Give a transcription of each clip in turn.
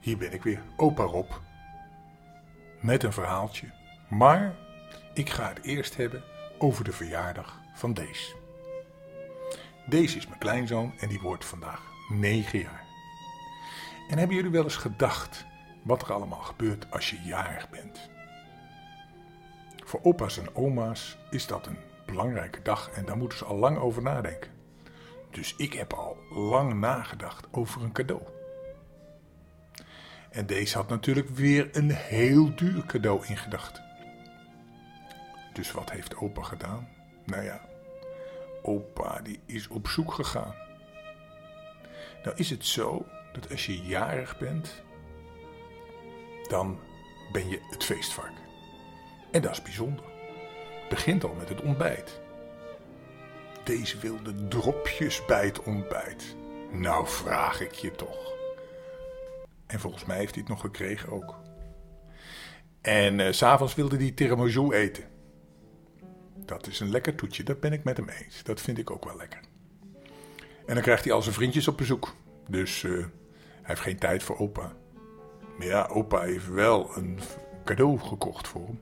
Hier ben ik weer, opa Rob. Met een verhaaltje. Maar ik ga het eerst hebben over de verjaardag van Dees. Dees is mijn kleinzoon en die wordt vandaag 9 jaar. En hebben jullie wel eens gedacht wat er allemaal gebeurt als je jarig bent? Voor opa's en oma's is dat een belangrijke dag en daar moeten ze al lang over nadenken. Dus ik heb al lang nagedacht over een cadeau. En deze had natuurlijk weer een heel duur cadeau in gedachten. Dus wat heeft opa gedaan? Nou ja, opa die is op zoek gegaan. Nou is het zo dat als je jarig bent, dan ben je het feestvark. En dat is bijzonder. Het begint al met het ontbijt. Deze wilde dropjes bij het ontbijt. Nou vraag ik je toch. En volgens mij heeft hij het nog gekregen ook. En uh, s'avonds wilde hij tiramisu eten. Dat is een lekker toetje, dat ben ik met hem eens. Dat vind ik ook wel lekker. En dan krijgt hij al zijn vriendjes op bezoek. Dus uh, hij heeft geen tijd voor opa. Maar ja, opa heeft wel een cadeau gekocht voor hem.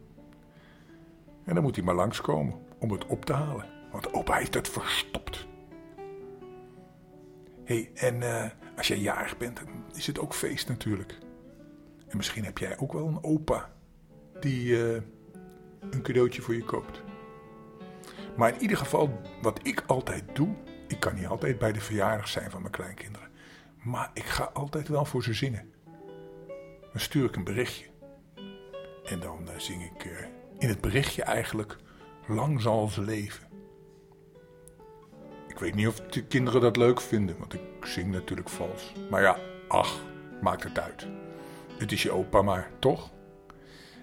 En dan moet hij maar langskomen om het op te halen. Want opa heeft het verstopt. Hey, en uh, als jij jarig bent, is het ook feest natuurlijk. En misschien heb jij ook wel een opa die uh, een cadeautje voor je koopt. Maar in ieder geval, wat ik altijd doe, ik kan niet altijd bij de verjaardag zijn van mijn kleinkinderen. Maar ik ga altijd wel voor ze zingen. Dan stuur ik een berichtje. En dan uh, zing ik in het berichtje eigenlijk, lang zal ze leven. Ik weet niet of de kinderen dat leuk vinden, want ik zing natuurlijk vals. Maar ja, ach, maakt het uit. Het is je opa maar, toch?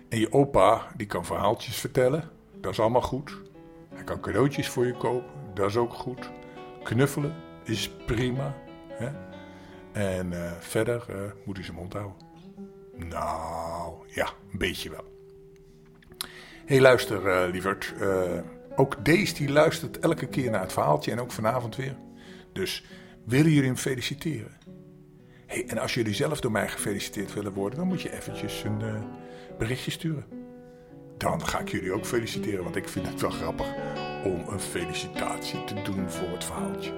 En je opa, die kan verhaaltjes vertellen, dat is allemaal goed. Hij kan cadeautjes voor je kopen, dat is ook goed. Knuffelen is prima. Hè? En uh, verder uh, moet hij zijn mond houden. Nou, ja, een beetje wel. Hey, luister, uh, lieverd. Ook deze die luistert elke keer naar het verhaaltje en ook vanavond weer. Dus willen jullie hem feliciteren? Hey, en als jullie zelf door mij gefeliciteerd willen worden, dan moet je eventjes een berichtje sturen dan ga ik jullie ook feliciteren, want ik vind het wel grappig om een felicitatie te doen voor het verhaaltje.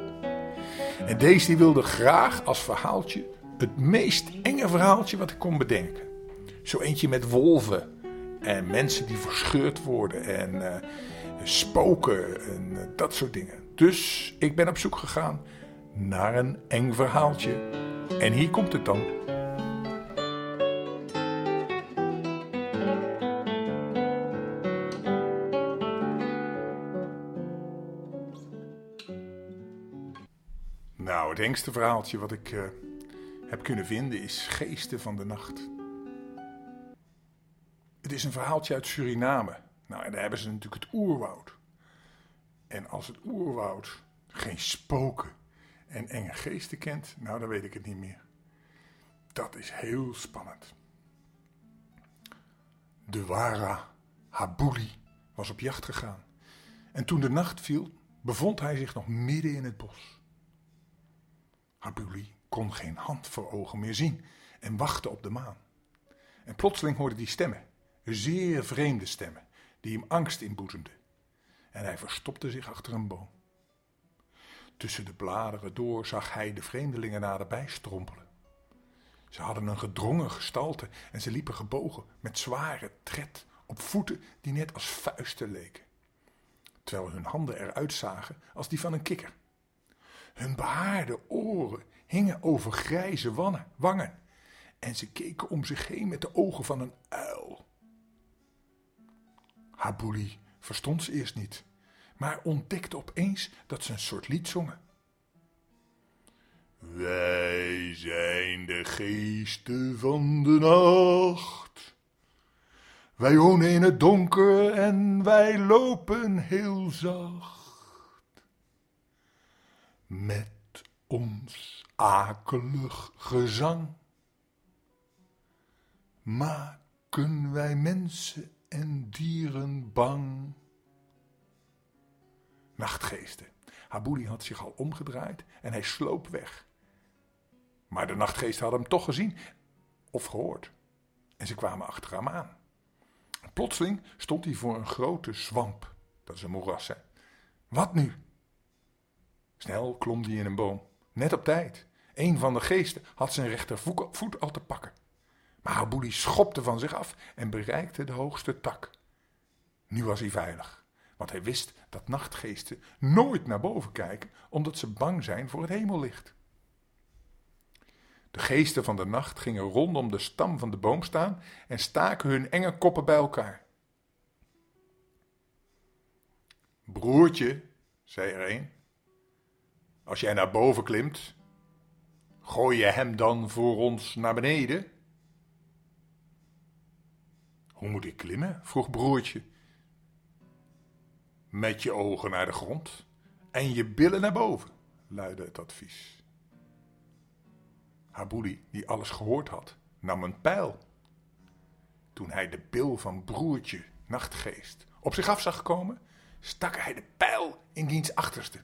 En deze die wilde graag als verhaaltje het meest enge verhaaltje wat ik kon bedenken. Zo eentje met wolven en mensen die verscheurd worden en uh, spoken en uh, dat soort dingen. Dus ik ben op zoek gegaan naar een eng verhaaltje. En hier komt het dan. Nou, het engste verhaaltje wat ik uh, heb kunnen vinden is Geesten van de Nacht. Het is een verhaaltje uit Suriname. Nou, en daar hebben ze natuurlijk het oerwoud. En als het oerwoud geen spoken en enge geesten kent, nou, dan weet ik het niet meer. Dat is heel spannend. De Wara Habuli was op jacht gegaan. En toen de nacht viel, bevond hij zich nog midden in het bos. Habuli kon geen hand voor ogen meer zien en wachtte op de maan. En plotseling hoorde hij stemmen, zeer vreemde stemmen, die hem angst inboezemden. En hij verstopte zich achter een boom. Tussen de bladeren door zag hij de vreemdelingen naderbij strompelen. Ze hadden een gedrongen gestalte en ze liepen gebogen met zware tred op voeten die net als vuisten leken, terwijl hun handen eruit zagen als die van een kikker. Hun behaarde oren hingen over grijze wangen en ze keken om zich heen met de ogen van een uil. Habuli verstond ze eerst niet, maar ontdekte opeens dat ze een soort lied zongen. Wij zijn de geesten van de nacht. Wij wonen in het donker en wij lopen heel zacht met ons akelig gezang maken wij mensen en dieren bang. Nachtgeesten. Habuli had zich al omgedraaid en hij sloop weg. Maar de nachtgeesten hadden hem toch gezien of gehoord. En ze kwamen achter hem aan. Plotseling stond hij voor een grote zwamp. Dat is een moeras. Wat nu? Snel klom hij in een boom. Net op tijd. Een van de geesten had zijn rechtervoet al te pakken. Maar Habouli schopte van zich af en bereikte de hoogste tak. Nu was hij veilig, want hij wist dat nachtgeesten nooit naar boven kijken, omdat ze bang zijn voor het hemellicht. De geesten van de nacht gingen rondom de stam van de boom staan en staken hun enge koppen bij elkaar. Broertje, zei er een, als jij naar boven klimt, gooi je hem dan voor ons naar beneden? Hoe moet ik klimmen? vroeg broertje. Met je ogen naar de grond en je billen naar boven, luidde het advies. Habouli, die alles gehoord had, nam een pijl. Toen hij de bil van broertje, nachtgeest, op zich af zag komen, stak hij de pijl in diens achterste.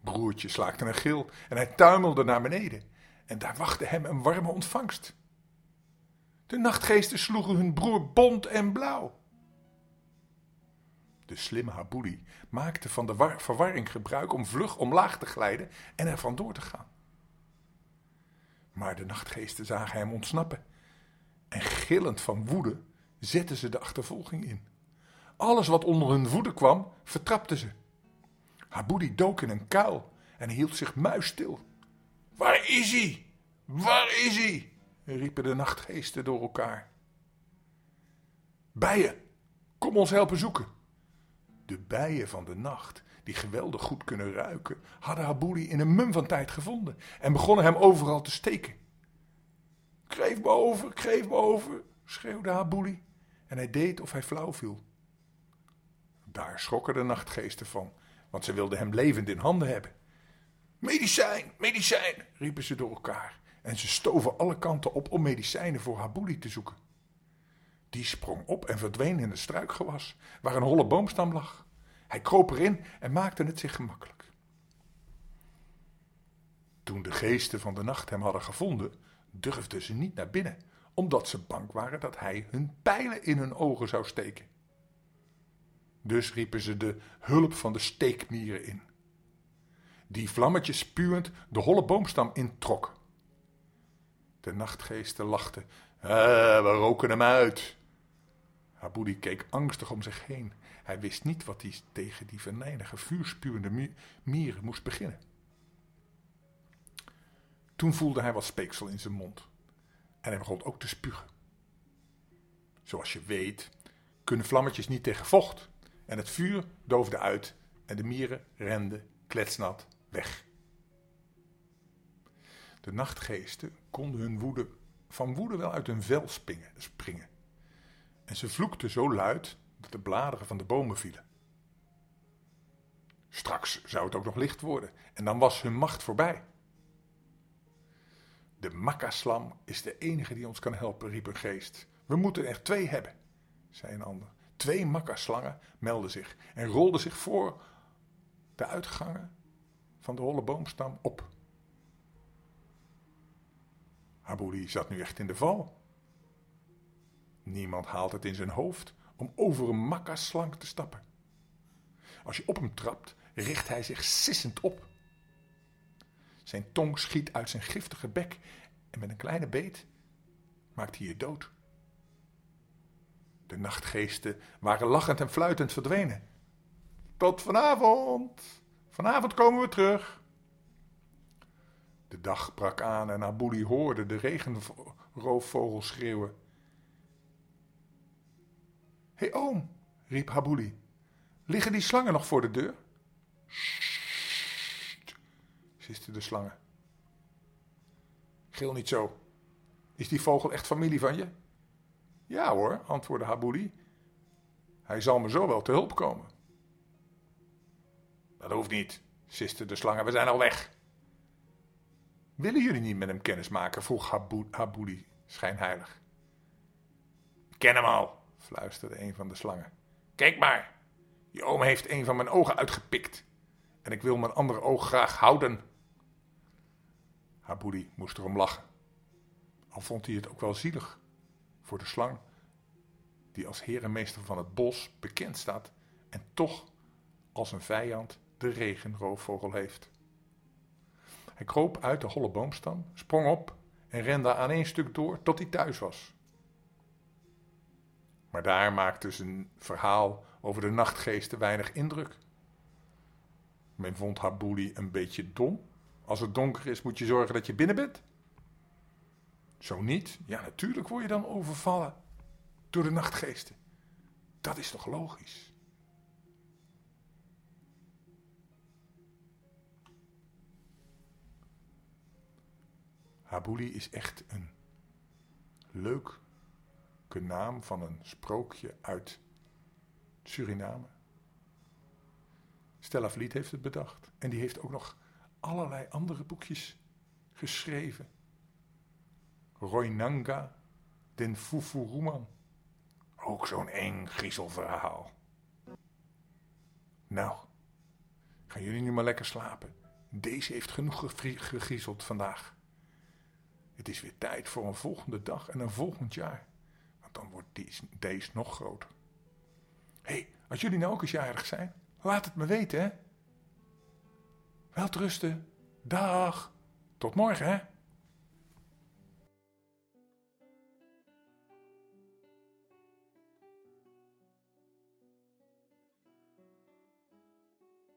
Broertje slaakte een gil en hij tuimelde naar beneden. En daar wachtte hem een warme ontvangst. De nachtgeesten sloegen hun broer bont en blauw. De slimme Habouli maakte van de verwarring gebruik om vlug omlaag te glijden en er vandoor te gaan. Maar de nachtgeesten zagen hem ontsnappen en gillend van woede zetten ze de achtervolging in. Alles wat onder hun voeten kwam, vertrapten ze. Haboudi dook in een kuil en hield zich muisstil. Waar is hij? Waar is hij? Riepen de nachtgeesten door elkaar. Bijen, kom ons helpen zoeken. De bijen van de nacht, die geweldig goed kunnen ruiken, hadden Habouli in een mum van tijd gevonden en begonnen hem overal te steken. Kreef me over, kreef me over, schreeuwde Habouli en hij deed of hij flauw viel. Daar schrokken de nachtgeesten van, want ze wilden hem levend in handen hebben. Medicijn, medicijn, riepen ze door elkaar en ze stoven alle kanten op om medicijnen voor Habouli te zoeken. Die sprong op en verdween in het struikgewas, waar een holle boomstam lag. Hij kroop erin en maakte het zich gemakkelijk. Toen de geesten van de nacht hem hadden gevonden, durfden ze niet naar binnen, omdat ze bang waren dat hij hun pijlen in hun ogen zou steken. Dus riepen ze de hulp van de steekmieren in, die vlammetjes spuwend de holle boomstam introk. De nachtgeesten lachten. Eh, we roken hem uit. Haboudi keek angstig om zich heen. Hij wist niet wat hij tegen die venijnige, vuurspuwende mieren moest beginnen. Toen voelde hij wat speeksel in zijn mond. En hij begon ook te spugen. Zoals je weet, kunnen vlammetjes niet tegen vocht. En het vuur doofde uit en de mieren renden kletsnat weg. De nachtgeesten konden hun woede, van woede wel uit hun vel springen. En ze vloekten zo luid dat de bladeren van de bomen vielen. Straks zou het ook nog licht worden en dan was hun macht voorbij. De makkaslam is de enige die ons kan helpen, riep een geest. We moeten er twee hebben, zei een ander. Twee makkaslangen meldden zich en rolden zich voor de uitgangen van de holle boomstam op. Habouli zat nu echt in de val. Niemand haalt het in zijn hoofd om over een makkaslang te stappen. Als je op hem trapt, richt hij zich sissend op. Zijn tong schiet uit zijn giftige bek en met een kleine beet maakt hij je dood. De nachtgeesten waren lachend en fluitend verdwenen. Tot vanavond. Vanavond komen we terug. De dag brak aan en Abouli hoorde de regenroofvogel schreeuwen. Hé hey, oom, riep Habouli, liggen die slangen nog voor de deur? Sst, siste de slangen. Gil niet zo. Is die vogel echt familie van je? Ja hoor, antwoordde Habouli. Hij zal me zo wel te hulp komen. Dat hoeft niet, siste de slangen, we zijn al weg. Willen jullie niet met hem kennis maken? vroeg Habouli schijnheilig. Ken hem al, fluisterde een van de slangen. Kijk maar, je oom heeft een van mijn ogen uitgepikt. En ik wil mijn andere oog graag houden. Habuli moest erom lachen. Al vond hij het ook wel zielig voor de slang, die als herenmeester van het bos bekend staat en toch als een vijand de regenroofvogel heeft. Hij kroop uit de holle boomstam, sprong op en rende aan één stuk door tot hij thuis was. Maar daar maakte zijn verhaal over de nachtgeesten weinig indruk. Men vond Habuli een beetje dom. Als het donker is, moet je zorgen dat je binnen bent. Zo niet, ja, natuurlijk word je dan overvallen door de nachtgeesten. Dat is toch logisch? Habuli is echt een leuke naam van een sprookje uit Suriname. Stella Vliet heeft het bedacht. En die heeft ook nog allerlei andere boekjes geschreven. Roinanga den Fufuruman. Ook zo'n eng griezelverhaal. Nou, gaan jullie nu maar lekker slapen. Deze heeft genoeg gegriezeld vandaag. Het is weer tijd voor een volgende dag en een volgend jaar. Want dan wordt deze, nog groter. Hé, hey, als jullie nou ook eens jarig zijn, laat het me weten, hè? Welterusten. Dag. Tot morgen, hè?